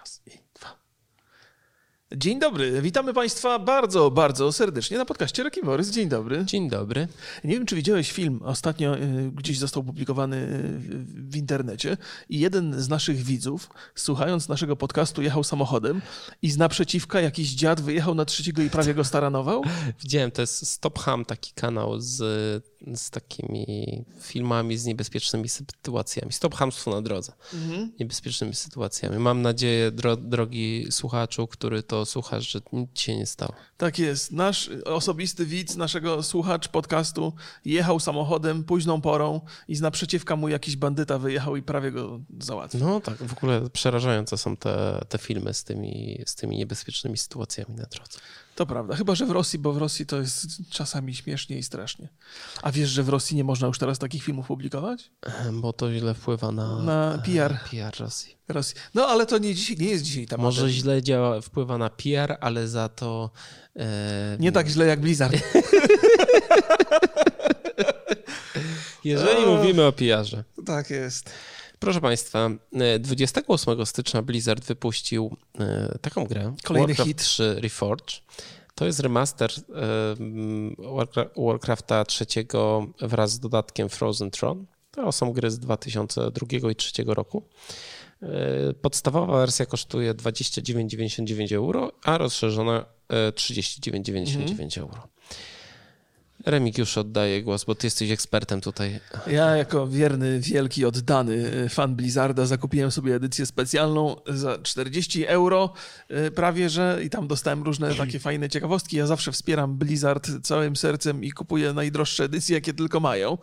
Raz i dwa. Dzień dobry, witamy Państwa bardzo, bardzo serdecznie na podcaście Rocky Morris. Dzień dobry. Dzień dobry. Nie wiem, czy widziałeś film, ostatnio y, gdzieś został publikowany w, w internecie i jeden z naszych widzów, słuchając naszego podcastu, jechał samochodem i z naprzeciwka jakiś dziad wyjechał na trzeciego i prawie go staranował. Widziałem, to jest Stop Ham, taki kanał z, z takimi filmami z niebezpiecznymi sytuacjami. Stop Hamstwo na drodze. Niebezpiecznymi sytuacjami. Mam nadzieję, dro, drogi słuchaczu, który to słuchasz, że nic się nie stało. Tak jest. Nasz osobisty widz, naszego słuchacz podcastu jechał samochodem późną porą i z naprzeciwka mu jakiś bandyta wyjechał i prawie go załatwił. No tak, w ogóle przerażające są te, te filmy z tymi, z tymi niebezpiecznymi sytuacjami na drodze. To prawda, chyba że w Rosji, bo w Rosji to jest czasami śmiesznie i strasznie. A wiesz, że w Rosji nie można już teraz takich filmów publikować? Bo to źle wpływa na, Na PR. PR Rosji. Rosji. No ale to nie, dzisiaj, nie jest dzisiaj temat. Może źle działa, wpływa na PR, ale za to... E, Nie tak źle jak Blizzard. Jeżeli O. mówimy o PR-ze, tak jest. Proszę Państwa, e, 28 stycznia Blizzard wypuścił e, taką grę. Kolejny Warcraft hit. 3 Reforge. To jest remaster e, mm, Warcra- Warcrafta trzeciego wraz z dodatkiem Frozen Throne. To są gry z 2002 i 2003 roku. E, Podstawowa wersja kosztuje 29,99 euro, a rozszerzona e, 39,99 euro. Remik już oddaję głos, bo ty jesteś ekspertem tutaj. Ja jako wierny, wielki, oddany e, fan Blizzarda zakupiłem sobie edycję specjalną za 40 euro e, prawie, że i tam dostałem różne takie fajne ciekawostki. Ja zawsze wspieram Blizzard całym sercem i kupuję najdroższe edycje, jakie tylko mają.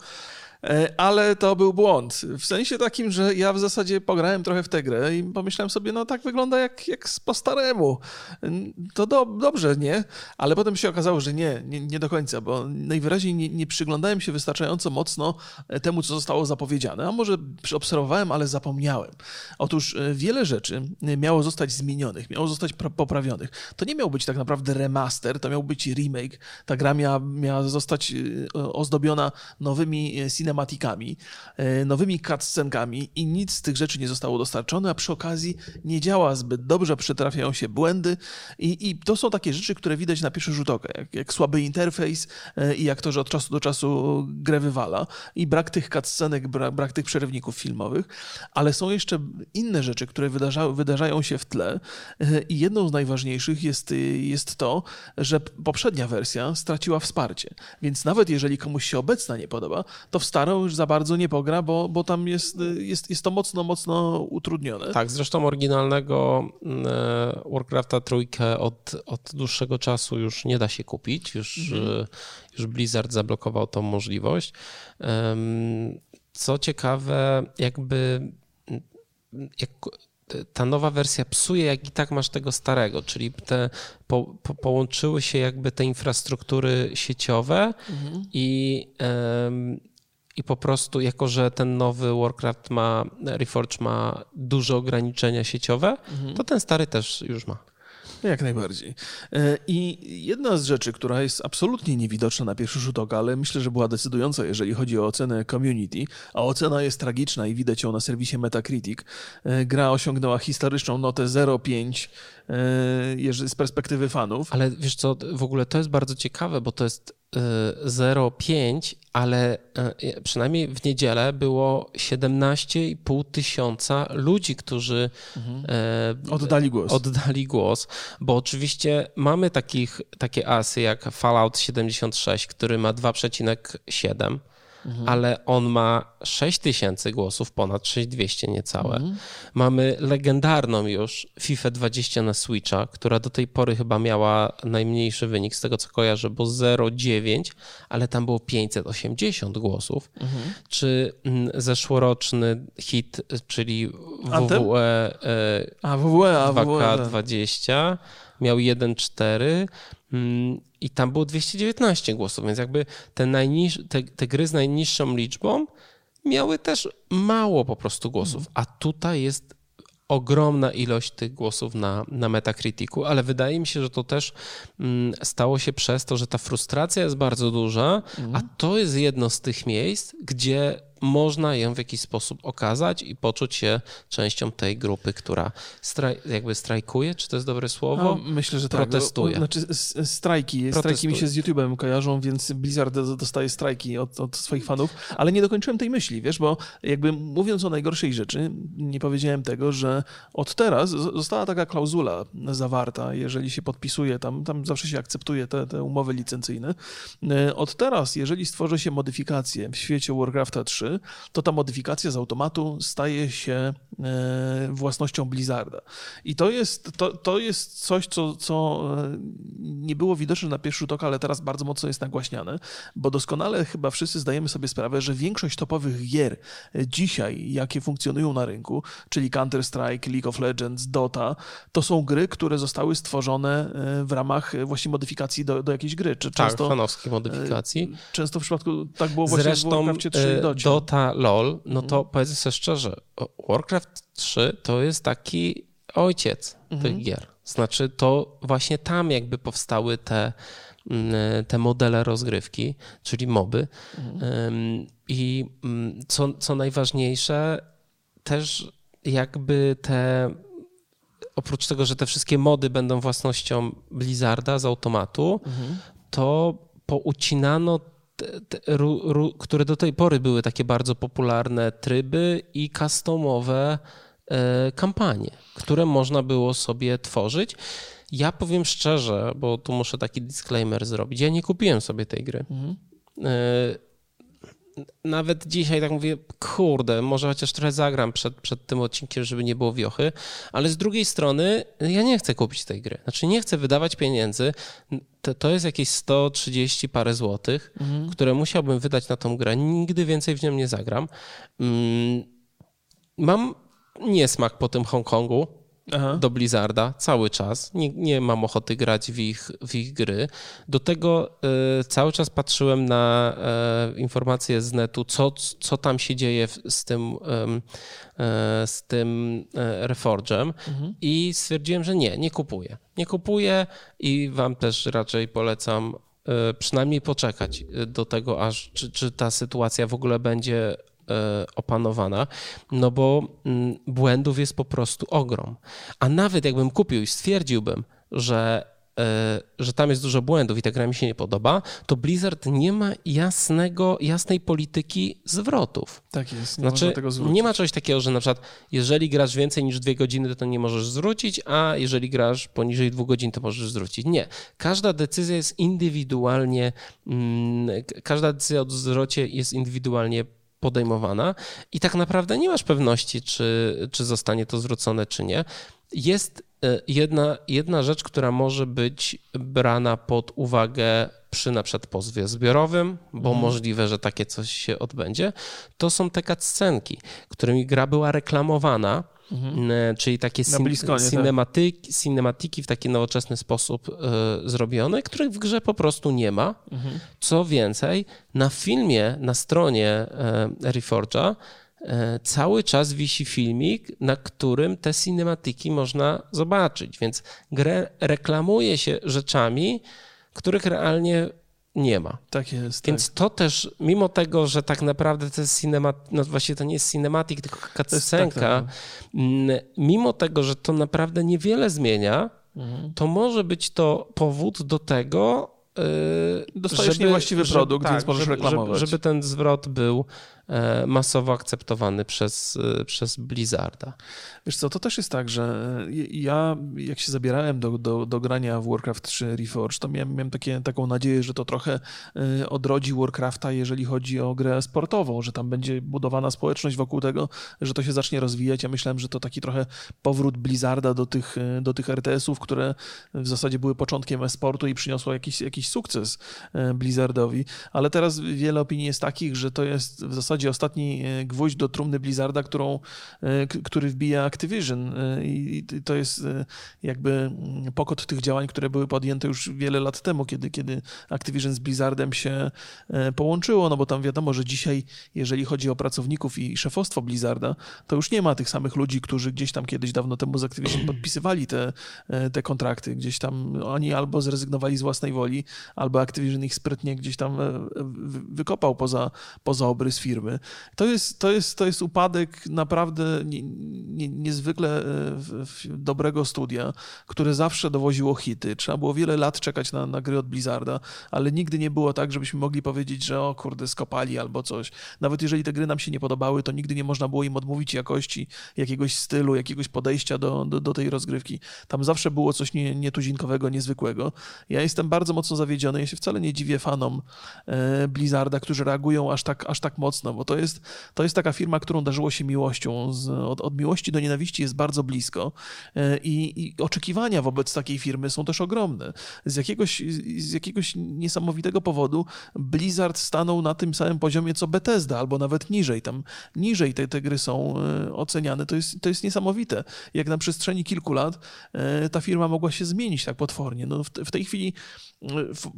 E, Ale to był błąd. W sensie takim, że ja w zasadzie pograłem trochę w tę grę i pomyślałem sobie, no tak wygląda jak, jak po staremu. To do, dobrze, nie? Ale potem się okazało, że nie, nie, nie do końca, bo najwyraźniej nie, nie przyglądałem się wystarczająco mocno e, temu, co zostało zapowiedziane. A może obserwowałem, ale zapomniałem. Otóż e, wiele rzeczy miało zostać zmienionych, miało zostać poprawionych. To nie miał być tak naprawdę remaster, to miał być remake. Ta gra miała, miała zostać ozdobiona nowymi e, cinematikami, e, nowymi cutscenkami i nic z tych rzeczy nie zostało dostarczone, a przy okazji nie działa zbyt dobrze, przytrafiają się błędy i, i to są takie rzeczy, które widać na pierwszy rzut oka, jak, jak słaby interfejs e, i jak to, że od czasu do czasu grę wywala i brak tych cutscenek, brak, brak tych przerywników filmowych, ale są jeszcze inne rzeczy, które wydarza, wydarzają się w tle e, i jedną z najważniejszych jest, jest to, że poprzednia wersja straciła wsparcie, więc nawet jeżeli komuś się obecna nie podoba, to w starą już za bardzo nie pogra, bo, bo tam jest, jest, jest to mocno, mocno utrudnione. Tak, zresztą oryginalnego e, Warcrafta trójkę od, od dłuższego czasu już nie da się kupić, już, e, już Blizzard zablokował tą możliwość. Co ciekawe, jakby m, jak ta nowa wersja psuje, jak i tak masz tego starego, czyli te po, po, połączyły się jakby te infrastruktury sieciowe i em, i po prostu, jako że ten nowy Warcraft ma, Reforge ma duże ograniczenia sieciowe, to ten stary też już ma. Jak najbardziej. E, I jedna z rzeczy, która jest absolutnie niewidoczna na pierwszy rzut oka, ale myślę, że była decydująca, jeżeli chodzi o ocenę community, a ocena jest tragiczna i widać ją na serwisie Metacritic. E, Gra osiągnęła historyczną notę 0,5 e, jeżeli- z perspektywy fanów. Ale wiesz co, w ogóle to jest bardzo ciekawe, bo to jest 0,5, ale y, przynajmniej w niedzielę było 17,5 tysiąca ludzi, którzy y, Oddali głos. oddali głos, bo oczywiście mamy takich, takie asy jak Fallout 76, który ma 2,7, ale on ma 6 tysięcy głosów, ponad 6200 niecałe. Mamy legendarną już FIFA 20 na Switcha, która do tej pory chyba miała najmniejszy wynik z tego co kojarzę, bo 0,9, ale tam było 580 głosów. Czy mm, zeszłoroczny hit, czyli Anthem? WWE e, A WWE, a WWE. 2K20 miał 1,4 mm, i tam było 219 głosów, więc jakby te, najniż, te, te gry z najniższą liczbą miały też mało po prostu głosów, a tutaj jest ogromna ilość tych głosów na, na Metacriticu, ale wydaje mi się, że to też mm, stało się przez to, że ta frustracja jest bardzo duża, a to jest jedno z tych miejsc, gdzie można ją w jakiś sposób okazać i poczuć się częścią tej grupy, która straj, jakby strajkuje, czy to jest dobre słowo? No, myślę, że tak. Protestuje. Znaczy strajki. Strajki mi się z YouTube'em kojarzą, więc Blizzard dostaje strajki od, od swoich fanów, ale nie dokończyłem tej myśli, wiesz, bo jakby mówiąc o najgorszej rzeczy, nie powiedziałem tego, że od teraz została taka klauzula zawarta, jeżeli się podpisuje, tam, tam zawsze się akceptuje te, te umowy licencyjne. E, od teraz, jeżeli stworzy się modyfikację w świecie Warcrafta 3, to ta modyfikacja z automatu staje się e, własnością Blizzarda. I to jest, to, to jest coś, co, co e, nie było widoczne na pierwszy rzut oka, ale teraz bardzo mocno jest nagłaśniane, bo doskonale chyba wszyscy zdajemy sobie sprawę, że większość topowych gier dzisiaj, jakie funkcjonują na rynku, czyli Counter-Strike, League of Legends, Dota, to są gry, które zostały stworzone w ramach właśnie modyfikacji do, do jakiejś gry. Czy tak, często, fanowskiej modyfikacji. Często w przypadku tak było właśnie Zresztą, w Warcraftie 3 i Docie. Dota, LoL, no to mhm. powiedzmy sobie szczerze, Warcraft 3 to jest taki ojciec mhm. tych gier. Znaczy to właśnie tam jakby powstały te, mm, te modele rozgrywki, czyli moby. Mhm. I mm, co, co najważniejsze, też jakby te oprócz tego, że te wszystkie mody będą własnością Blizzarda z automatu, mhm. to poucinano te, te, ru, ru, które do tej pory były takie bardzo popularne tryby i customowe e, kampanie, które można było sobie tworzyć. Ja powiem szczerze, bo tu muszę taki disclaimer zrobić. Ja nie kupiłem sobie tej gry. Mhm. Nawet dzisiaj tak mówię, kurde, może chociaż trochę zagram przed, przed tym odcinkiem, żeby nie było wiochy, ale z drugiej strony ja nie chcę kupić tej gry. Znaczy nie chcę wydawać pieniędzy. To, to jest jakieś 130 parę złotych, mhm. które musiałbym wydać na tą grę. Nigdy więcej w nią nie zagram. Mm, mam niesmak po tym Hongkongu, Aha. do Blizzarda cały czas. Nie, nie mam ochoty grać w ich, w ich gry. Do tego y, cały czas patrzyłem na y, informacje z netu, co, co tam się dzieje z tym, y, z tym Reforgem mhm. i stwierdziłem, że nie, nie kupuję. Nie kupuję i wam też raczej polecam przynajmniej poczekać do tego, aż czy, czy ta sytuacja w ogóle będzie opanowana, no bo mm, błędów jest po prostu ogrom. A nawet jakbym kupił i stwierdziłbym, że e, że tam jest dużo błędów i ta gra mi się nie podoba, to Blizzard nie ma jasnego, jasnej polityki zwrotów. Tak jest, nie znaczy, Nie ma czegoś takiego, że na przykład jeżeli grasz więcej niż dwie godziny, to nie możesz zwrócić, a jeżeli grasz poniżej dwóch godzin, to możesz zwrócić. Nie. Każda decyzja jest indywidualnie, mm, każda decyzja o zwrocie jest indywidualnie podejmowana i tak naprawdę nie masz pewności, czy, czy zostanie to zwrócone, czy nie. Jest e, jedna, jedna rzecz, która może być brana pod uwagę przy na przykład pozwie zbiorowym, bo mhm. możliwe, że takie coś się odbędzie, to są te cutscenki, którymi gra była reklamowana Mhm. E, czyli takie cinematyki, tak. cinematyki w taki nowoczesny sposób y, zrobione, których w grze po prostu nie ma. Mhm. Co więcej, na filmie, na stronie y, Reforge'a y, cały czas wisi filmik, na którym te cinematyki można zobaczyć, więc grę reklamuje się rzeczami, których realnie nie ma. Tak jest. Więc tak. to też, mimo tego, że tak naprawdę to jest cinemat, no właśnie to nie jest cinematic, tylko cutscenka, tak, tak. Mm, mimo tego, że to naprawdę niewiele zmienia, mhm. to może być to powód do tego, yy, Dostajesz żeby, niewłaściwy produkt, tak, więc możesz żeby, reklamować. Żeby, żeby ten zwrot był E, masowo akceptowany przez, e, przez Blizzarda. Wiesz co, to też jest tak, że ja jak się zabierałem do, do, do grania w Warcraft 3 Reforged, to miałem, miałem takie, taką nadzieję, że to trochę e, odrodzi Warcrafta, jeżeli chodzi o grę sportową, że tam będzie budowana społeczność wokół tego, że to się zacznie rozwijać. Ja myślałem, że to taki trochę powrót Blizzarda do tych, do tych RTS-ów, które w zasadzie były początkiem e-sportu i przyniosło jakiś, jakiś sukces Blizzardowi, ale teraz wiele opinii jest takich, że to jest w zasadzie ostatni e, gwóźdź do trumny Blizzarda, którą, e, który wbija Activision e, i to jest jakby mm, pokot tych działań, które były podjęte już wiele lat temu, kiedy, kiedy Activision z Blizzardem się połączyło, no bo tam wiadomo, że dzisiaj, jeżeli chodzi o pracowników i szefostwo Blizzarda, to już nie ma tych samych ludzi, którzy gdzieś tam kiedyś dawno temu z Activision podpisywali te, te kontrakty, gdzieś tam oni albo zrezygnowali z własnej woli, albo Activision ich sprytnie gdzieś tam wykopał poza, poza obrys firmy. firmy. To jest, to jest, to jest upadek naprawdę nie, nie, niezwykle dobrego studia, które zawsze dowoziło hity. Trzeba było wiele lat czekać na, na gry od Blizzarda, ale nigdy nie było tak, żebyśmy mogli powiedzieć, że o kurde, skopali albo coś. Nawet jeżeli te gry nam się nie podobały, to nigdy nie można było im odmówić jakości, jakiegoś stylu, jakiegoś podejścia do, do, do tej rozgrywki. Tam zawsze było coś nie, nietuzinkowego, niezwykłego. Ja jestem bardzo mocno zawiedziony. Ja się wcale nie dziwię fanom e, Blizzarda, którzy reagują aż tak, aż tak mocno, bo to jest, to jest taka firma, którą darzyło się miłością. Z, od, od miłości do nienawiści jest bardzo blisko e, i, i oczekiwania wobec takiej firmy są też ogromne. Z jakiegoś, z jakiegoś niesamowitego powodu Blizzard stanął na tym samym poziomie co Bethesda, albo nawet niżej. Tam niżej te, te gry są e, oceniane. To jest, to jest niesamowite. Jak na przestrzeni kilku lat ta firma mogła się zmienić tak potwornie. No w, w tej chwili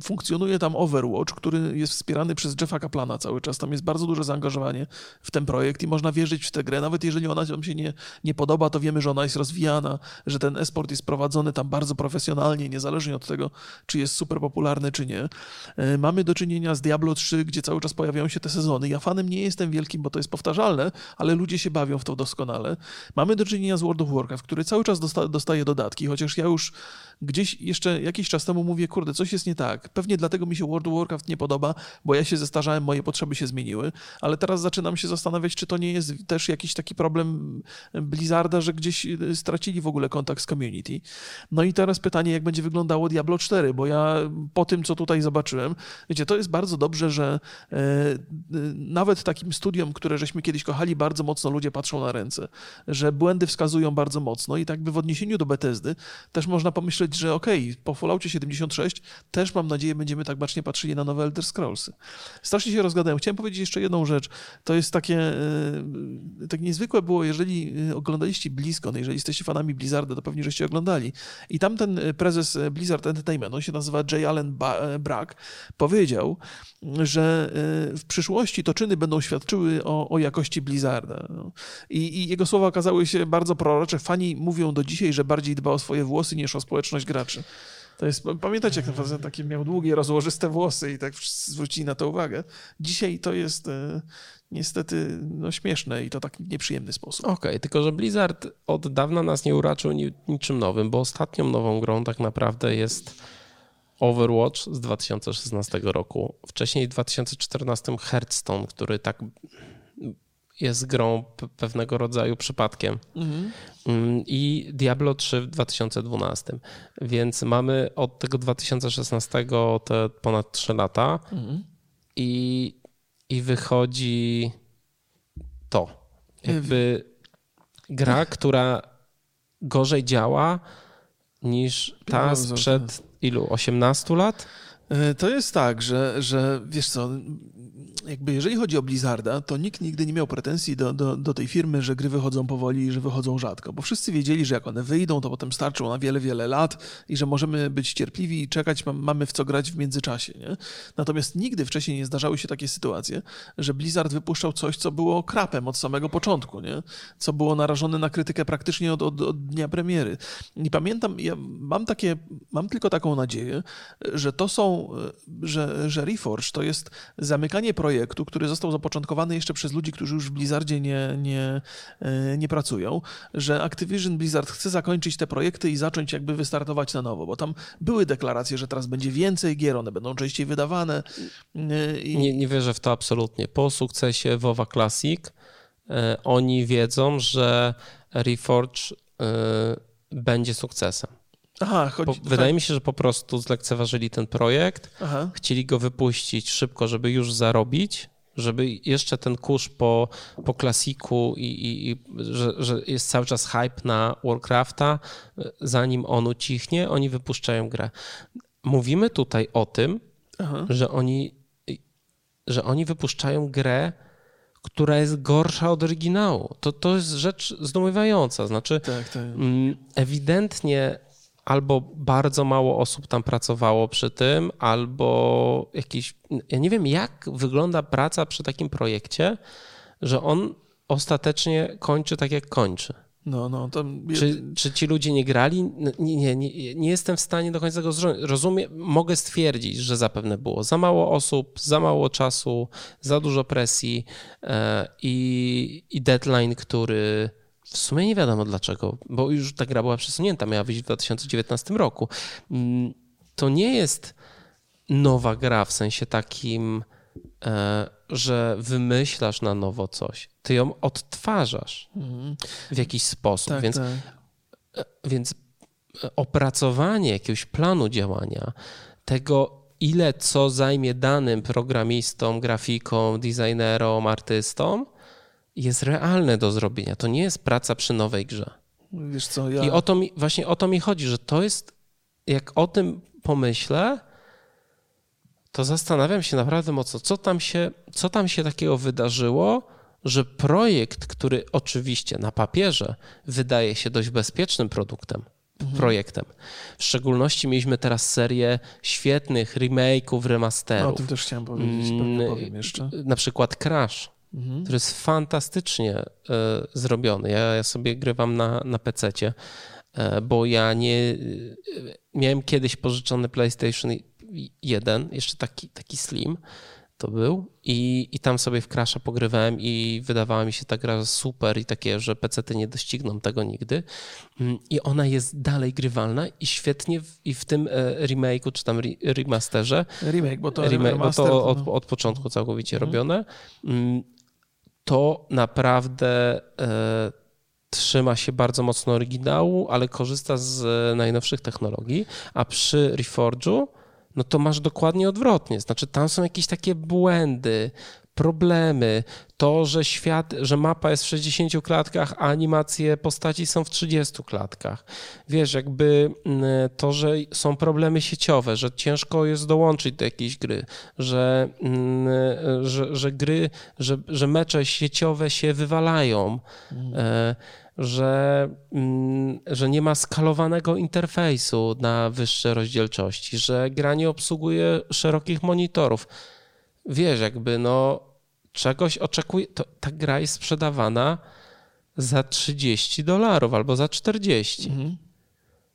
funkcjonuje tam Overwatch, który jest wspierany przez Jeffa Kaplana cały czas. Tam jest bardzo duże zaangażowanie w ten projekt i można wierzyć w tę grę. Nawet jeżeli ona się nie, nie podoba, to wiemy, że ona jest rozwijana, że ten esport jest prowadzony tam bardzo profesjonalnie, niezależnie od tego, czy jest super popularny, czy nie. E, mamy do czynienia z Diablo 3, gdzie cały czas pojawiają się te sezony. Ja fanem nie jestem wielkim, bo to jest powtarzalne, ale ludzie się bawią w to doskonale. Mamy do czynienia z World of Warcraft, który cały czas dosta dostaje dodatki, chociaż ja już gdzieś jeszcze jakiś czas temu mówię, kurde, coś jest nie tak. Pewnie dlatego mi się World of Warcraft nie podoba, bo ja się zestarzałem, moje potrzeby się zmieniły, ale teraz zaczynam się zastanawiać, czy to nie jest też jakiś taki problem Blizzarda, że gdzieś y, stracili w ogóle kontakt z community. No i teraz pytanie, jak będzie wyglądało Diablo 4, bo ja po tym, co tutaj zobaczyłem, wiecie, to jest bardzo dobrze, że e, y, nawet takim studiom, które żeśmy kiedyś kochali, bardzo mocno ludzie patrzą na ręce, że błędy wskazują bardzo mocno i tak by w odniesieniu do Bethesdy też można pomyśleć, że okej, okay, po Falloutie 76 też mam nadzieję będziemy tak bacznie patrzyli na nowe Elder Scrollsy. Strasznie się rozgadałem. Chciałem powiedzieć jeszcze jedną rzecz. To jest takie, e, tak niezwykłe było, jeżeli e, oglądaliście blisko, no jeżeli jesteście fanami Blizzarda, to pewnie żeście oglądali. I tam ten e, prezes Blizzard Entertainment, on się nazywa J. Allen Brack, powiedział, że w przyszłości to czyny będą świadczyły o, o jakości Blizzarda. I, I, jego słowa okazały się bardzo prorocze. Fani mówią do dzisiaj, że bardziej dba o swoje włosy niż o społeczność graczy. To jest, pamiętacie, jak ten facet takie miał długie, rozłożyste włosy i tak zwrócili na to uwagę. Dzisiaj to jest e, niestety no, śmieszne i to tak nieprzyjemny sposób. Okej, okay, tylko że Blizzard od dawna nas nie uraczył ni niczym nowym, bo ostatnią nową grą tak naprawdę jest Overwatch z 2016 roku. Wcześniej w 2014 Hearthstone, który tak jest grą pewnego rodzaju przypadkiem. Mhm. Mm, I Diablo 3 w 2012. Więc mamy od tego 2016 te ponad 3 lata mhm. i, i wychodzi to. Jakby gra, która gorzej działa niż ta sprzed ilu? 18 lat? E, to jest tak, że, że wiesz co, jakby jeżeli chodzi o Blizzarda, to nikt nigdy nie miał pretensji do, do, do tej firmy, że gry wychodzą powoli i że wychodzą rzadko, bo wszyscy wiedzieli, że jak one wyjdą, to potem starczą na wiele, wiele lat i że możemy być cierpliwi i czekać, mamy w co grać w międzyczasie. Nie? Natomiast nigdy wcześniej nie zdarzały się takie sytuacje, że Blizzard wypuszczał coś, co było krapem od samego początku, nie? co było narażone na krytykę praktycznie od, od, od dnia premiery. I pamiętam, ja mam takie, mam tylko taką nadzieję, że to są, że, że Reforge to jest zamykanie projektu, projektu, który został zapoczątkowany jeszcze przez ludzi, którzy już w Blizzardzie nie, nie, e, nie pracują, że Activision Blizzard chce zakończyć te projekty i zacząć jakby wystartować na nowo, bo tam były deklaracje, że teraz będzie więcej gier, one będą częściej wydawane. E, I... Nie, nie wierzę w to absolutnie. Po sukcesie WoWa Classic e, oni wiedzą, że Reforge będzie sukcesem. Aha, chodzi, wydaje tak. mi się, że po prostu zlekceważyli ten projekt, Aha. chcieli go wypuścić szybko, żeby już zarobić, żeby jeszcze ten kurz po, po klasiku i, i, i że, że, jest cały czas hype na Warcrafta, zanim on ucichnie, oni wypuszczają grę. Mówimy tutaj o tym, Aha. że oni, że oni wypuszczają grę, która jest gorsza od oryginału. To, to jest rzecz zdumiewająca. Znaczy, tak, tak. Mm, ewidentnie albo bardzo mało osób tam pracowało przy tym, albo jakiś. Ja nie wiem, jak wygląda praca przy takim projekcie, że on ostatecznie kończy tak, jak kończy. No, no. Czy, czy ci ludzie nie grali? Nie, nie, nie, nie jestem w stanie do końca tego zrozumieć. Rozumiem, mogę stwierdzić, że zapewne było za mało osób, za mało czasu, za dużo presji e, i, i deadline, który w sumie nie wiadomo dlaczego, bo już ta gra była przesunięta, miała wyjść w 2019 roku. Mm, to nie jest nowa gra w sensie takim, e, że wymyślasz na nowo coś. Ty ją odtwarzasz w jakiś sposób. Tak, więc, tak. e, więc opracowanie jakiegoś planu działania, tego ile co zajmie danym programistom, grafikom, designerom, artystom, jest realne do zrobienia. To nie jest praca przy nowej grze. Wiesz co, ja... I o to mi, właśnie o to mi chodzi, że to jest, jak o tym pomyślę, to zastanawiam się naprawdę mocno, co tam się, co tam się takiego wydarzyło, że projekt, który oczywiście na papierze wydaje się dość bezpiecznym produktem, Mhm. projektem. W szczególności mieliśmy teraz serię świetnych remake'ów, No, remasterów. o tym też chciałem powiedzieć, pewnie Mm, powiem jeszcze. Na przykład Crash, Mhm. który jest fantastycznie e, zrobiony. Ja, ja sobie grywam na, na PC-cie, e, bo ja nie. e, Miałem kiedyś pożyczony PlayStation 1, jeszcze taki, taki slim to był, i, i tam sobie w Crasha pogrywałem i wydawała mi się ta gra super i takie, że PC-ty nie dościgną tego nigdy. Mm, I ona jest dalej grywalna i świetnie w, i w tym remake'u czy tam re, remasterze Remake, bo to remake, bo remaster, to od, no. od początku całkowicie robione. To naprawdę e, trzyma się bardzo mocno oryginału, ale korzysta z e, najnowszych technologii, a przy Reforge'u no to masz dokładnie odwrotnie. Znaczy tam są jakieś takie błędy, problemy, to, że świat, że mapa jest w 60 klatkach, a animacje postaci są w 30 klatkach. Wiesz, jakby mm, to, że są problemy sieciowe, że ciężko jest dołączyć do jakiejś gry, że, mm, że, że gry, że, że mecze sieciowe się wywalają, e, że, mm, że nie ma skalowanego interfejsu na wyższe rozdzielczości, że gra nie obsługuje szerokich monitorów. Wiesz, jakby no czegoś oczekuje, to ta gra jest sprzedawana za 30 dolarów albo za 40. Mhm.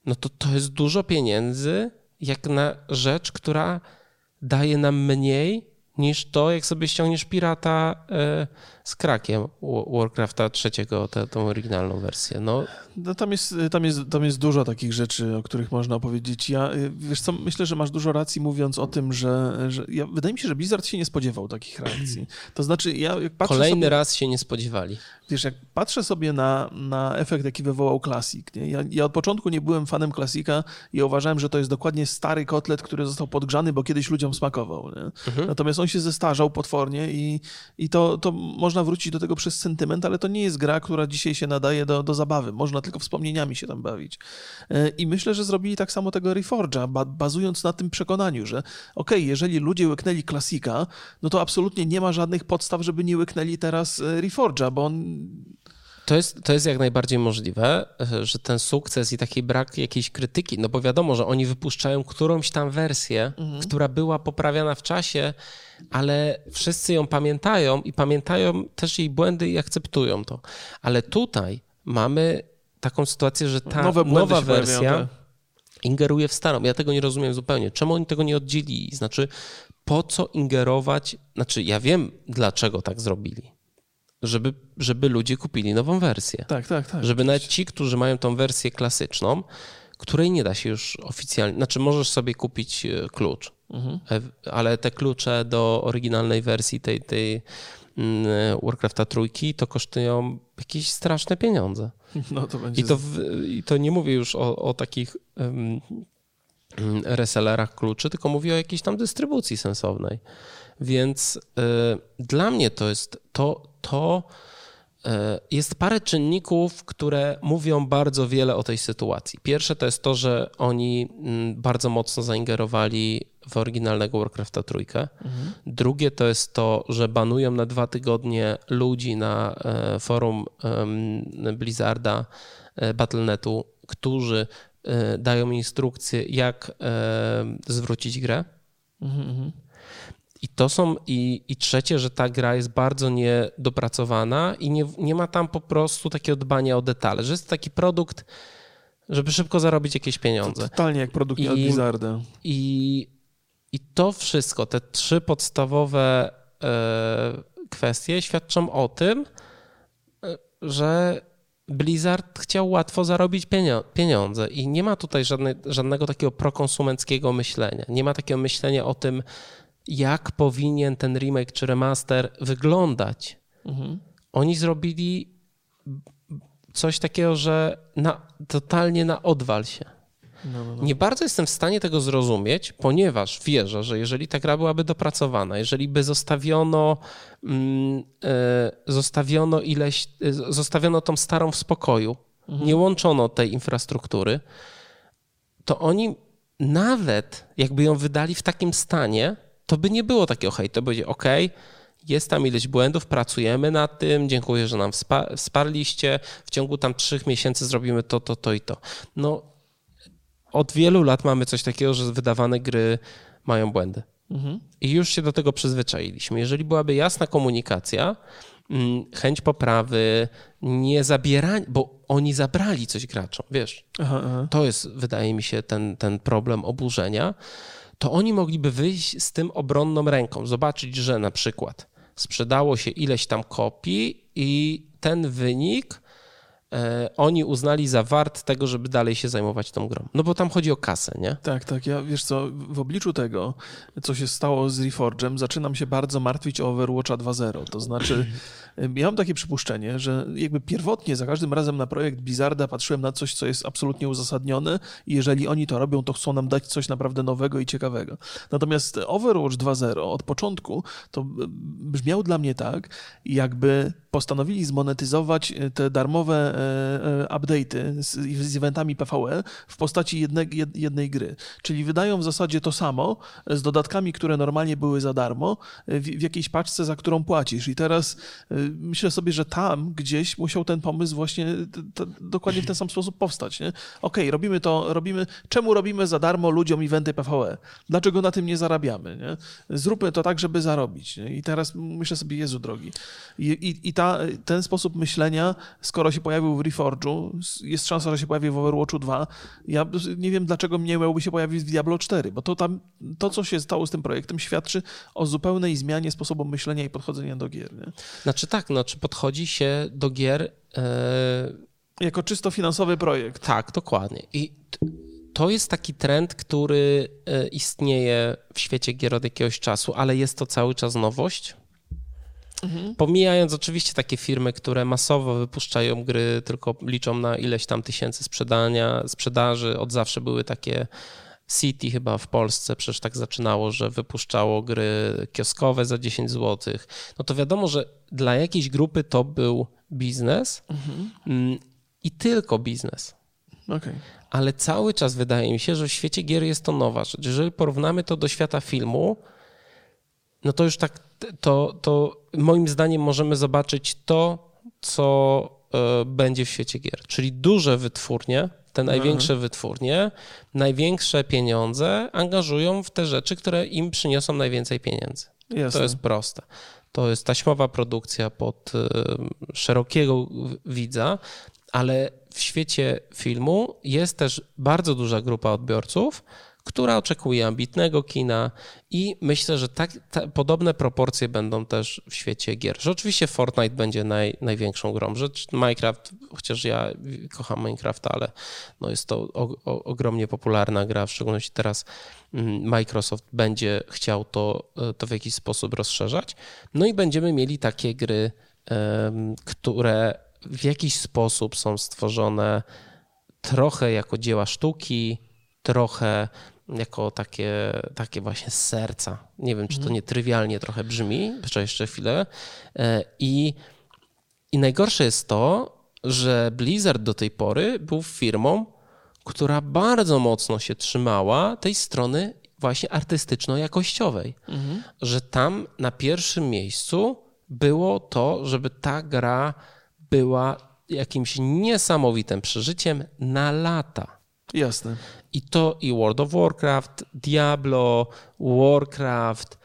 No to to jest dużo pieniędzy jak na rzecz, która daje nam mniej niż to, jak sobie ściągniesz pirata e, z krakiem Wa- Warcrafta trzeciego, tą oryginalną wersję. No, No, tam, jest, tam, jest, tam jest dużo takich rzeczy, o których można opowiedzieć. Ja, y, wiesz co, myślę, że masz dużo racji mówiąc o tym, że, że ja, wydaje mi się, że Blizzard się nie spodziewał takich reakcji. To znaczy, ja jak patrzę kolejny sobie, raz się nie spodziewali. Wiesz, jak patrzę sobie na, na efekt, jaki wywołał Classic, nie? Ja, ja od początku nie byłem fanem Classica i uważałem, że to jest dokładnie stary kotlet, który został podgrzany, bo kiedyś ludziom smakował. Mhm. Natomiast on się zestarzał potwornie i, i to, to można wrócić do tego przez sentyment, ale to nie jest gra, która dzisiaj się nadaje do, do zabawy. Można tylko wspomnieniami się tam bawić. E, I myślę, że zrobili tak samo tego Reforge'a, ba bazując na tym przekonaniu, że okej, jeżeli ludzie łyknęli klasika, no to absolutnie nie ma żadnych podstaw, żeby nie łyknęli teraz e, Reforge'a, bo on To jest, to jest jak najbardziej możliwe, że ten sukces i taki brak jakiejś krytyki, no bo wiadomo, że oni wypuszczają którąś tam wersję, która była poprawiana w czasie, ale wszyscy ją pamiętają i pamiętają też jej błędy i akceptują to. Ale tutaj mamy taką sytuację, że ta nowa pojawiają, wersja tak. ingeruje w starą. Ja tego nie rozumiem zupełnie. Czemu oni tego nie oddzielili? Znaczy, po co ingerować? Znaczy, ja wiem, dlaczego tak zrobili. Żeby, żeby ludzie kupili nową wersję. Tak, tak, tak. Żeby nawet ci, którzy mają tą wersję klasyczną, której nie da się już oficjalnie, znaczy możesz sobie kupić e, klucz, Mhm. e, ale te klucze do oryginalnej wersji tej, tej mm, Warcrafta trójki to kosztują jakieś straszne pieniądze. No to będzie... I to, w, i to nie mówię już o, o takich um, resellerach kluczy, tylko mówię o jakiejś tam dystrybucji sensownej. Więc y, dla mnie to jest to, to y, jest parę czynników, które mówią bardzo wiele o tej sytuacji. Pierwsze to jest to, że oni mm, bardzo mocno zaingerowali w oryginalnego Warcrafta trójkę. Drugie to jest to, że banują na dwa tygodnie ludzi na e, forum Blizzarda, e, Battle.netu, którzy e, dają instrukcje, jak e, zwrócić grę. Mhm, mhm. I to są, i, i trzecie, że ta gra jest bardzo niedopracowana i nie, nie ma tam po prostu takiego dbania o detale, że jest taki produkt, żeby szybko zarobić jakieś pieniądze. Totalnie jak produkt I, od Blizzarda. I, I to wszystko, te trzy podstawowe e, kwestie świadczą o tym, e, że Blizzard chciał łatwo zarobić pieniądze i nie ma tutaj żadnej, żadnego takiego prokonsumenckiego myślenia. Nie ma takiego myślenia o tym, jak powinien ten remake czy remaster wyglądać. Mhm. Oni zrobili coś takiego, że na, totalnie na odwal się. No, no, no. Nie bardzo jestem w stanie tego zrozumieć, ponieważ wierzę, że jeżeli ta gra byłaby dopracowana, jeżeli by zostawiono, mm, e, zostawiono ileś, e, zostawiono tą starą w spokoju, mhm. nie łączono tej infrastruktury, to oni nawet jakby ją wydali w takim stanie, to by nie było takiego hejtu. To będzie ok, jest tam ileś błędów, pracujemy nad tym, dziękuję, że nam wsparliście, w ciągu tam trzech miesięcy zrobimy to, to, to i to. No, od wielu lat mamy coś takiego, że wydawane gry mają błędy. Mhm. I już się do tego przyzwyczailiśmy. Jeżeli byłaby jasna komunikacja, mm, chęć poprawy, nie zabieranie, bo oni zabrali coś graczom, wiesz. Aha, aha. To jest, wydaje mi się, ten, ten problem oburzenia. To oni mogliby wyjść z tym obronną ręką, zobaczyć, że na przykład sprzedało się ileś tam kopii i ten wynik oni uznali za wart tego, żeby dalej się zajmować tą grą. No bo tam chodzi o kasę, nie? Tak, tak. Ja wiesz co, w obliczu tego, co się stało z Reforgem, zaczynam się bardzo martwić o Overwatcha 2.0. To znaczy, ja mam takie przypuszczenie, że jakby pierwotnie za każdym razem na projekt Blizzarda patrzyłem na coś, co jest absolutnie uzasadnione i jeżeli oni to robią, to chcą nam dać coś naprawdę nowego i ciekawego. Natomiast Overwatch 2.0 od początku to brzmiał dla mnie tak, jakby postanowili zmonetyzować te darmowe E, e, update'y z, z eventami PvE w postaci jednej, jednej gry. Czyli wydają w zasadzie to samo z dodatkami, które normalnie były za darmo, w, w jakiejś paczce, za którą płacisz. I teraz e, myślę sobie, że tam gdzieś musiał ten pomysł właśnie dokładnie w ten sam sposób powstać. Okej, okay, robimy to, robimy. Czemu robimy za darmo ludziom eventy PvE? Dlaczego na tym nie zarabiamy? Nie? Zróbmy to tak, żeby zarobić. Nie? I teraz myślę sobie, Jezu drogi. I, i, i ta, ten sposób myślenia, skoro się pojawił w Reforge'u, jest szansa, że się pojawi w Overwatchu 2. Ja nie wiem, dlaczego nie miałby się pojawić w Diablo 4, bo to tam, to co się stało z tym projektem świadczy o zupełnej zmianie sposobu myślenia i podchodzenia do gier. Nie? Znaczy tak, no, czy podchodzi się do gier... Yy... Jako czysto finansowy projekt. Tak, dokładnie. I to jest taki trend, który e, istnieje w świecie gier od jakiegoś czasu, ale jest to cały czas nowość Mhm. Pomijając oczywiście takie firmy, które masowo wypuszczają gry, tylko liczą na ileś tam tysięcy sprzedania, sprzedaży. Od zawsze były takie City chyba w Polsce przecież tak zaczynało, że wypuszczało gry kioskowe za 10 zł. No to wiadomo, że dla jakiejś grupy to był biznes mhm. Mm, i tylko biznes. Okay. Ale cały czas wydaje mi się, że w świecie gier jest to nowa rzecz. Jeżeli porównamy to do świata filmu, no to już tak, to, to moim zdaniem możemy zobaczyć to, co e, będzie w świecie gier. Czyli duże wytwórnie, te mhm. największe mhm. wytwórnie, największe pieniądze angażują w te rzeczy, które im przyniosą najwięcej pieniędzy. Jasne. To jest proste. To jest taśmowa produkcja pod e, szerokiego widza, ale w świecie filmu jest też bardzo duża grupa odbiorców, która oczekuje ambitnego kina i myślę, że tak, te, podobne proporcje będą też w świecie gier. Że oczywiście Fortnite będzie naj, największą grą, że Minecraft, chociaż ja kocham Minecrafta, ale no jest to o, o, ogromnie popularna gra, w szczególności teraz mm, Microsoft będzie chciał to, e, to w jakiś sposób rozszerzać. No i będziemy mieli takie gry, które w jakiś sposób są stworzone trochę jako dzieła sztuki, trochę jako takie, takie właśnie z serca. Nie wiem, czy to mhm. nietrywialnie trochę brzmi, jeszcze jeszcze chwilę. E, I, I najgorsze jest to, że Blizzard do tej pory był firmą, która bardzo mocno się trzymała tej strony właśnie artystyczno-jakościowej. Mhm. Że tam na pierwszym miejscu było to, żeby ta gra była jakimś niesamowitym przeżyciem na lata. Jasne. I to i World of Warcraft, Diablo, Warcraft,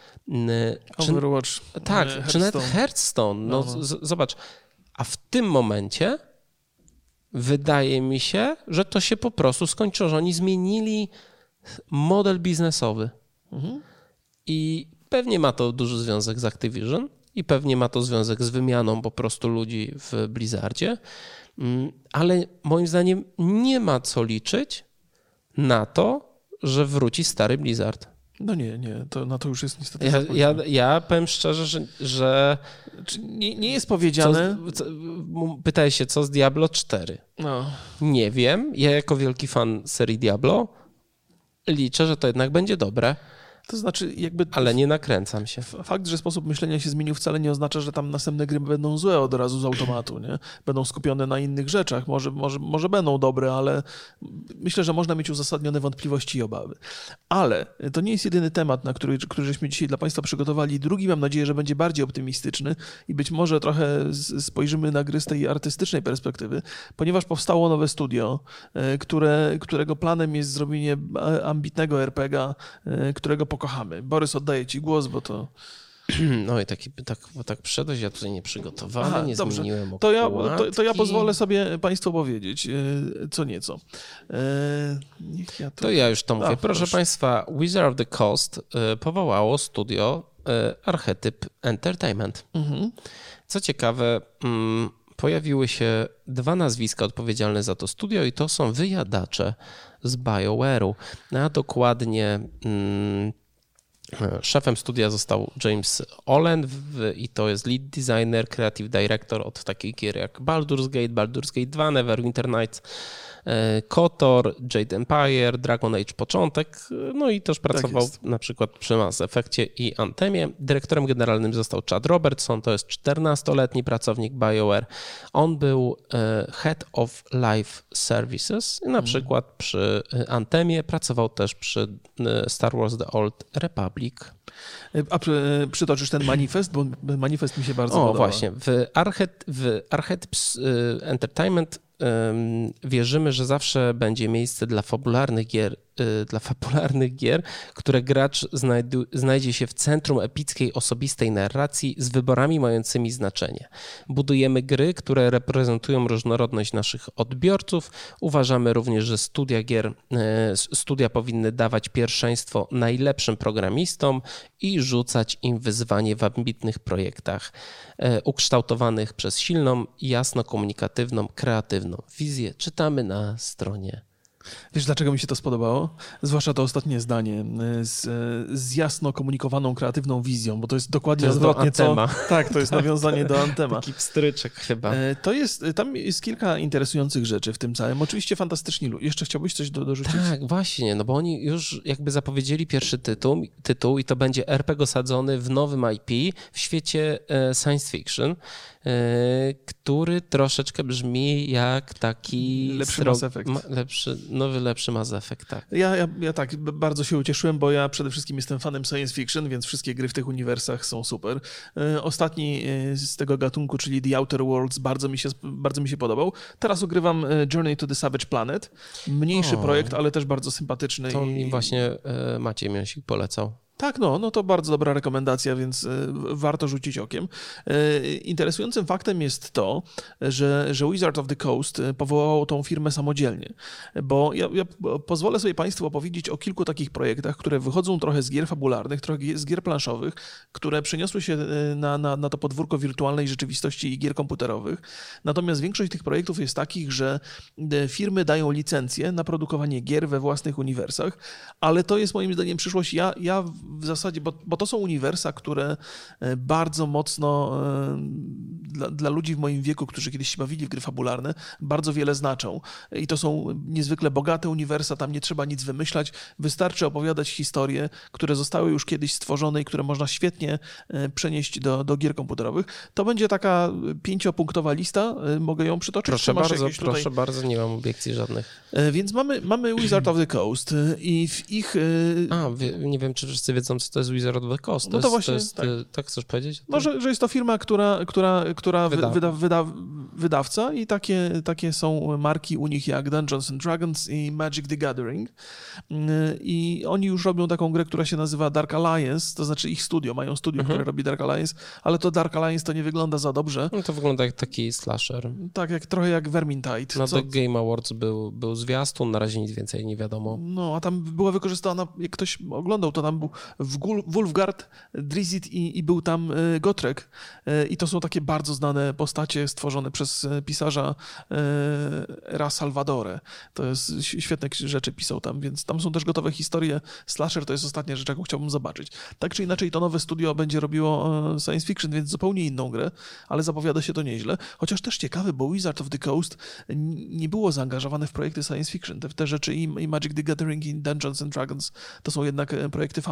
Czy, Overwatch. Tak, czy nawet Hearthstone. No, no. zobacz, a w tym momencie wydaje mi się, że to się po prostu skończyło, że oni zmienili model biznesowy. Mhm. I pewnie ma to duży związek z Activision i pewnie ma to związek z wymianą po prostu ludzi w Blizzardzie, ale moim zdaniem nie ma co liczyć na to, że wróci stary Blizzard. No nie, nie, to na to już jest niestety. Ja, ja, ja powiem szczerze, że. że nie, nie jest powiedziane. Co, co, pytaj się, co z Diablo 4. No. Nie wiem. Ja, jako wielki fan serii Diablo, liczę, że to jednak będzie dobre. To znaczy, jakby. Ale nie nakręcam się. Fakt, że sposób myślenia się zmienił, wcale nie oznacza, że tam następne gry będą złe od razu z automatu, nie? Będą skupione na innych rzeczach. Może, może, może będą dobre, ale myślę, że można mieć uzasadnione wątpliwości i obawy. Ale to nie jest jedyny temat, na który, który żeśmy dzisiaj dla Państwa przygotowali. Drugi, mam nadzieję, że będzie bardziej optymistyczny i być może trochę spojrzymy na gry z tej artystycznej perspektywy, ponieważ powstało nowe studio, e, które, którego planem jest zrobienie ambitnego RPGa, e, którego pokochamy. Borys, oddaję Ci głos, bo to... No i taki, tak, tak przyszedłeś, ja tutaj nie przygotowałem, Aha, nie dobrze. zmieniłem to ja, to, to, ja pozwolę sobie Państwu powiedzieć e, co nieco. E, ja to... to... ja już to mówię. A, proszę, proszę, Państwa, Wizard of the Coast e, powołało studio Archetyp Entertainment. Mhm. Co ciekawe, mm, pojawiły się dwa nazwiska odpowiedzialne za to studio i to są wyjadacze z BioWare'u, a dokładnie mm, Szefem studia został James Olen i to jest lead designer, creative director od takich gier jak Baldur's Gate, Baldur's Gate 2, Neverwinter Nights, KOTOR, Jade Empire, Dragon Age początek, no i też tak pracował tak na przykład przy Mass Effectie i Antemie. Dyrektorem generalnym został Chad Robertson, to jest 14-letni pracownik BioWare. On był e, Head of Life Services, na mhm. przykład przy e, Antemie, pracował też przy Star Wars The Old Republic. A przytoczysz ten manifest, bo manifest mi się bardzo o, podoba. O właśnie, w, Archet, w Archetyps Entertainment wierzymy, że zawsze będzie miejsce dla fabularnych gier, dla fabularnych gier, które gracz znajdzie się w centrum epickiej, osobistej narracji z wyborami mającymi znaczenie. Budujemy gry, które reprezentują różnorodność naszych odbiorców. Uważamy również, że studia gier, y, studia powinny dawać pierwszeństwo najlepszym programistom i rzucać im wyzwanie w ambitnych projektach y, ukształtowanych przez silną, jasno komunikatywną, kreatywną wizję czytamy na stronie Wiesz, dlaczego mi się to spodobało? Zwłaszcza to ostatnie zdanie e, z, e, z jasno komunikowaną, kreatywną wizją, bo to jest dokładnie to jest odwrotnie co... Tak, to jest nawiązanie do Antema. Taki pstryczek chyba. E, to jest, tam jest kilka interesujących rzeczy w tym całym. Oczywiście fantastyczni ludzie. Jeszcze chciałbyś coś do, dorzucić? Tak, właśnie, no bo oni już jakby zapowiedzieli pierwszy tytuł, tytuł i to będzie RPG osadzony w nowym IP w świecie science fiction, który troszeczkę brzmi jak taki... Lepszy Mass Effect. Lepszy, nowy, lepszy Mass Effect, tak. Ja, ja, ja tak, bardzo się ucieszyłem, bo ja przede wszystkim jestem fanem science fiction, więc wszystkie gry w tych uniwersach są super. E, ostatni e, z tego gatunku, czyli The Outer Worlds, bardzo mi się, bardzo mi się podobał. Teraz ugrywam e, Journey to the Savage Planet. Mniejszy o, projekt, ale też bardzo sympatyczny. To i... mi właśnie Maciej Mięsik polecał. Tak, no, no to bardzo dobra rekomendacja, więc e, warto rzucić okiem. E, interesującym faktem jest to, że, że Wizard of the Coast e, powołało tą firmę samodzielnie, bo ja, ja pozwolę sobie Państwu opowiedzieć o kilku takich projektach, które wychodzą trochę z gier fabularnych, trochę z gier planszowych, które przeniosły się na, na, na to podwórko wirtualnej rzeczywistości i gier komputerowych. Natomiast większość tych projektów jest takich, że firmy dają licencje na produkowanie gier we własnych uniwersach, ale to jest moim zdaniem przyszłość. Ja, ja w zasadzie, bo, bo to są uniwersa, które e, bardzo mocno e, dla, dla, ludzi w moim wieku, którzy kiedyś się bawili w gry fabularne, bardzo wiele znaczą. I to są niezwykle bogate uniwersa, tam nie trzeba nic wymyślać, wystarczy opowiadać historie, które zostały już kiedyś stworzone i które można świetnie e, przenieść do, do gier komputerowych. To będzie taka pięciopunktowa lista, mogę ją przytoczyć? Proszę bardzo, proszę tutaj... bardzo, nie mam obiekcji żadnych. Więc mamy, mamy Wizard of the Coast i w ich... A, nie wiem, czy wszyscy wiedzą, wiedzą, co to jest Wizard of the Coast. To No to jest, właśnie, to jest, tak. e, tak chcesz powiedzieć? No, że, że jest to firma, która, która, która wy, Wyda- wyda, wyda, wydawca i takie, takie są marki u nich jak Dungeons and Dragons i Magic the Gathering. Yy, I oni już robią taką grę, która się nazywa Dark Alliance, to znaczy ich studio, mają studio, Mhm. które robi Dark Alliance, ale to Dark Alliance to nie wygląda za dobrze. No to wygląda jak taki slasher. Tak jak trochę jak Vermintide. Na co- The Game Awards był, był zwiastun, na razie nic więcej nie wiadomo. No, a tam była wykorzystana, jak ktoś oglądał, to tam był w Wulfgard, Drizzt i, i był tam e, Gotrek. E, I to są takie bardzo znane postacie stworzone przez e, pisarza Ra Salvadore. To jest świetne rzeczy pisał tam, więc tam są też gotowe historie. Slasher to jest ostatnia rzecz, jaką chciałbym zobaczyć. Tak czy inaczej, to nowe studio będzie robiło science fiction, więc zupełnie inną grę, ale zapowiada się to nieźle. Chociaż też ciekawe, bo Wizard of the Coast nie było zaangażowane w projekty science fiction. Te, te rzeczy i, i Magic the Gathering i Dungeons and Dragons to są jednak projekty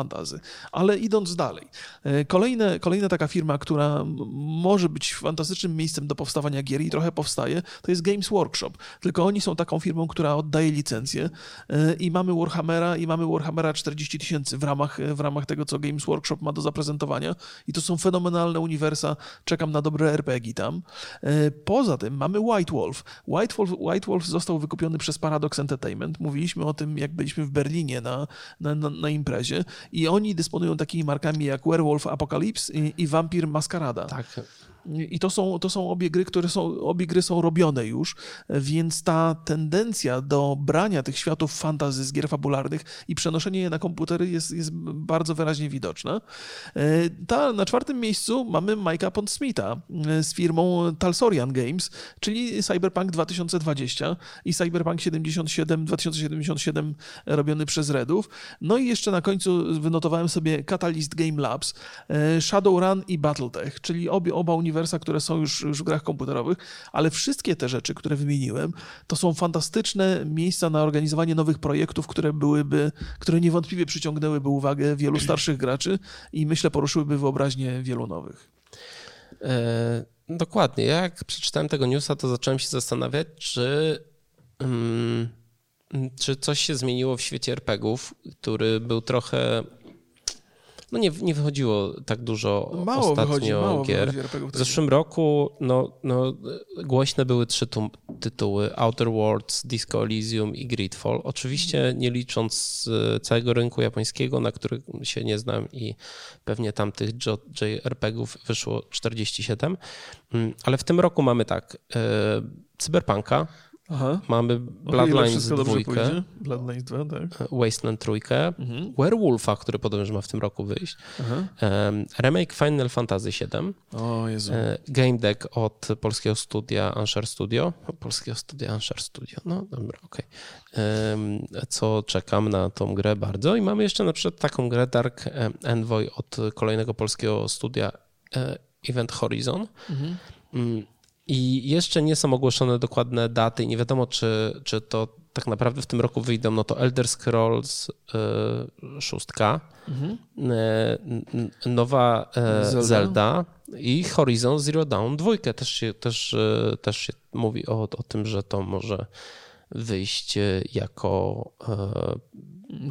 Ale idąc dalej, e, kolejne, kolejna taka firma, która może być fantastycznym miejscem do powstawania gier i trochę powstaje, to jest Games Workshop. Tylko oni są taką firmą, która oddaje licencje e, i mamy Warhammera i mamy Warhammera 40 tysięcy w ramach, w ramach tego, co Games Workshop ma do zaprezentowania i to są fenomenalne uniwersa. Czekam na dobre RPG tam. E, Poza tym mamy White Wolf. White Wolf, White Wolf został wykupiony przez Paradox Entertainment. Mówiliśmy o tym, jak byliśmy w Berlinie na, na, na, na imprezie i oni dysponują takimi markami jak Werewolf Apocalypse i, i Vampire Maskarada. Tak. I to są, to są obie gry, które są, obie gry są robione już, więc ta tendencja do brania tych światów fantazy z gier fabularnych i przenoszenia je na komputery jest, jest bardzo wyraźnie widoczna. E, Ta, na czwartym miejscu mamy Mike'a Pondsmitha e, z firmą Talsorian Games, czyli Cyberpunk 2020 i Cyberpunk 77, 2077 robiony przez Redów. No i jeszcze na końcu wynotowałem sobie Catalyst Game Labs, e, Shadowrun i Battletech, czyli obie, oba uniwersa, które są już, już w grach komputerowych, ale wszystkie te rzeczy, które wymieniłem, to są fantastyczne miejsca na organizowanie nowych projektów, które byłyby, które niewątpliwie przyciągnęłyby uwagę wielu starszych graczy i myślę poruszyłyby wyobraźnię wielu nowych. E, dokładnie. Ja jak przeczytałem tego newsa, to zacząłem się zastanawiać, czy, mm, czy coś się zmieniło w świecie RPGów, który był trochę. No nie, nie wychodziło tak dużo Mało ostatnio wychodzi, mało gier. wychodzi W zeszłym roku no, no, głośne były trzy tu, tytuły: Outer Worlds, Disco Elysium i Gridfall. Oczywiście nie licząc e, całego rynku japońskiego, na którym się nie znam i pewnie tam tych JRPG-ów wyszło 47. Mm, Ale w tym roku mamy tak, e, Cyberpunka, Aha. mamy Bloodlines wszystko dobrze 2, pójdzie. Bloodlines 2, tak. Wasteland 3, Mhm. Werewolfa, który podobno że ma w tym roku wyjść, remake Final Fantasy VII, O Jezu. E, Game Deck od polskiego studia Anshar Studio. Polskiego studia Anshar Studio. No dobra, okej. Em, Co czekam na tą grę bardzo. I mamy jeszcze na przykład taką grę Dark Envoy od kolejnego polskiego studia e, Event Horizon. Mhm. Mm, I jeszcze nie są ogłoszone dokładne daty i nie wiadomo, czy, czy to tak naprawdę w tym roku wyjdą. No to Elder Scrolls y, 6, Mhm. n- nowa e, Zelda. Zelda. i Horizon Zero Dawn 2 też się, też, e, też się mówi o, o tym, że to może wyjść e, jako e,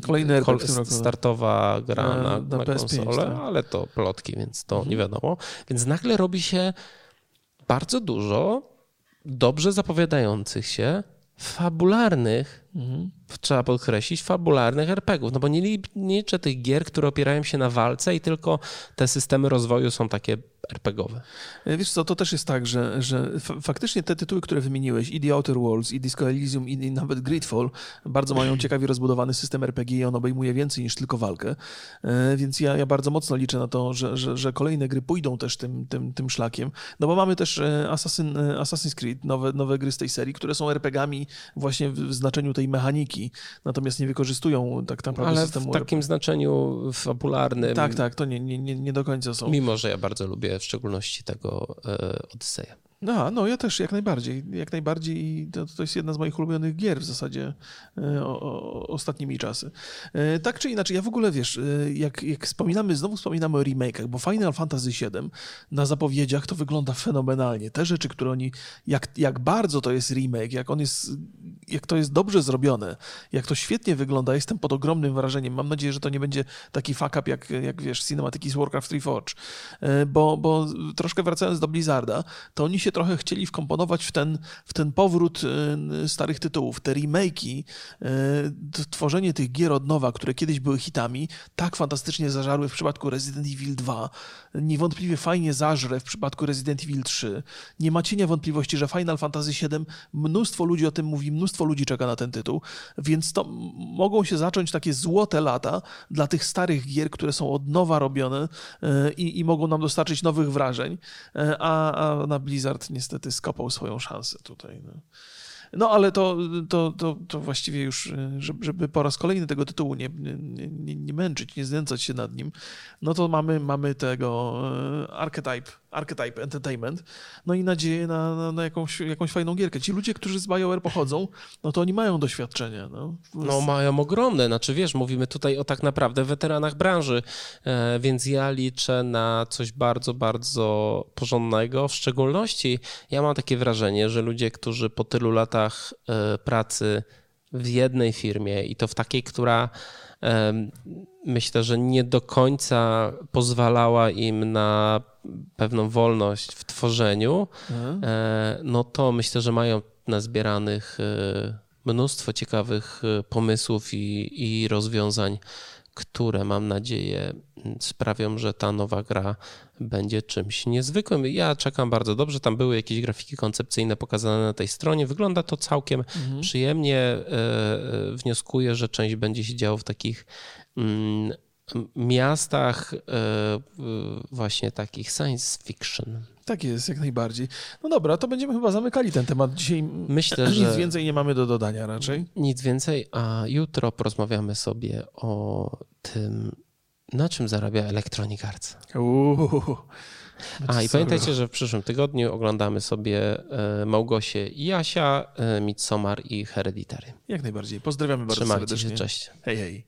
Kolejny kol- startowa gra Na- na, na na, PS5, konsolę, tak. ale to plotki, więc to Mhm. nie wiadomo. Więc nagle robi się bardzo dużo dobrze zapowiadających się, fabularnych Mhm. trzeba podkreślić, fabularnych RPGów. No bo nie, li- nie liczę tych gier, które opierają się na walce i tylko te systemy rozwoju są takie RPGowe. E, Wiesz co, to też jest tak, że, że fa- faktycznie te tytuły, które wymieniłeś, i The Outer Worlds, i Disco Elysium, i, nawet Gridfall, bardzo mają ciekawie rozbudowany system RPG i on obejmuje więcej niż tylko walkę. E, Więc ja, ja bardzo mocno liczę na to, że, że, że kolejne gry pójdą też tym, tym, tym szlakiem. No bo mamy też e, Assassin, Assassin's Creed, nowe, nowe gry z tej serii, które są RPGami właśnie w w znaczeniu tej mechaniki, natomiast nie wykorzystują tak naprawdę Ale w systemu takim znaczeniu fabularnym, Tak, tak, to nie, nie, nie, nie do końca są. mimo że ja bardzo lubię w szczególności tego e, Odyseja. No, no ja też jak najbardziej. Jak najbardziej to, to jest jedna z moich ulubionych gier w zasadzie e, o, o, ostatnimi czasy. E, tak czy inaczej, ja w ogóle wiesz, e, jak, jak wspominamy, znowu wspominamy o remake'ach, bo Final Fantasy VII na zapowiedziach to wygląda fenomenalnie. Te rzeczy, które oni, jak, jak bardzo to jest remake, jak on jest, jak to jest dobrze zrobione, jak to świetnie wygląda, jestem pod ogromnym wrażeniem. Mam nadzieję, że to nie będzie taki fuck up jak, jak wiesz, Cinematic z Warcraft 3 Forge. Bo, bo troszkę wracając do Blizzarda, to oni się trochę chcieli wkomponować w ten, w ten powrót y, starych tytułów, te remake'i, y, tworzenie tych gier od nowa, które kiedyś były hitami, tak fantastycznie zażarły w przypadku Resident Evil 2, niewątpliwie fajnie zażre w przypadku Resident Evil 3. Nie ma cienia wątpliwości, że Final Fantasy VII, mnóstwo ludzi o tym mówi, mnóstwo ludzi czeka na ten tytuł, więc to mogą się zacząć takie złote lata dla tych starych gier, które są od nowa robione y, i, i mogą nam dostarczyć nowych wrażeń, a, a na Blizzard niestety skopał swoją szansę tutaj. No. No ale to, to, to, to właściwie już, żeby, żeby po raz kolejny tego tytułu nie, nie, nie, męczyć, nie znęcać się nad nim, no to mamy, mamy tego Archetype, Archetype Entertainment, no i nadzieję na, na, na, jakąś, jakąś fajną gierkę. Ci ludzie, którzy z BioWare pochodzą, no to oni mają doświadczenie. No, no mają ogromne, znaczy wiesz, mówimy tutaj o tak naprawdę weteranach branży, e, więc ja liczę na coś bardzo, bardzo porządnego, w szczególności ja mam takie wrażenie, że ludzie, którzy po tylu latach e, pracy w jednej firmie i to w takiej, która myślę, że nie do końca pozwalała im na pewną wolność w tworzeniu, mhm. E, no to myślę, że mają nazbieranych e, mnóstwo ciekawych e, pomysłów i, i rozwiązań, które mam nadzieję sprawią, że ta nowa gra będzie czymś niezwykłym. Ja czekam bardzo dobrze. Tam były jakieś grafiki koncepcyjne pokazane na tej stronie. Wygląda to całkiem mhm. przyjemnie. Wnioskuję, że część będzie się działo w takich mm, miastach e, właśnie takich science fiction. Tak jest, jak najbardziej. No dobra, to będziemy chyba zamykali ten temat. Dzisiaj Myślę, że nic więcej nie mamy do dodania raczej. Nic więcej, a jutro porozmawiamy sobie o tym, na czym zarabia Electronic Arts. Uuu. A i pamiętajcie, że w przyszłym tygodniu oglądamy sobie e, Małgosię i Jasia, e, Midsommar i Hereditary. Jak najbardziej. Pozdrawiamy bardzo Trzymajcie serdecznie. Się, cześć. Hej, hej.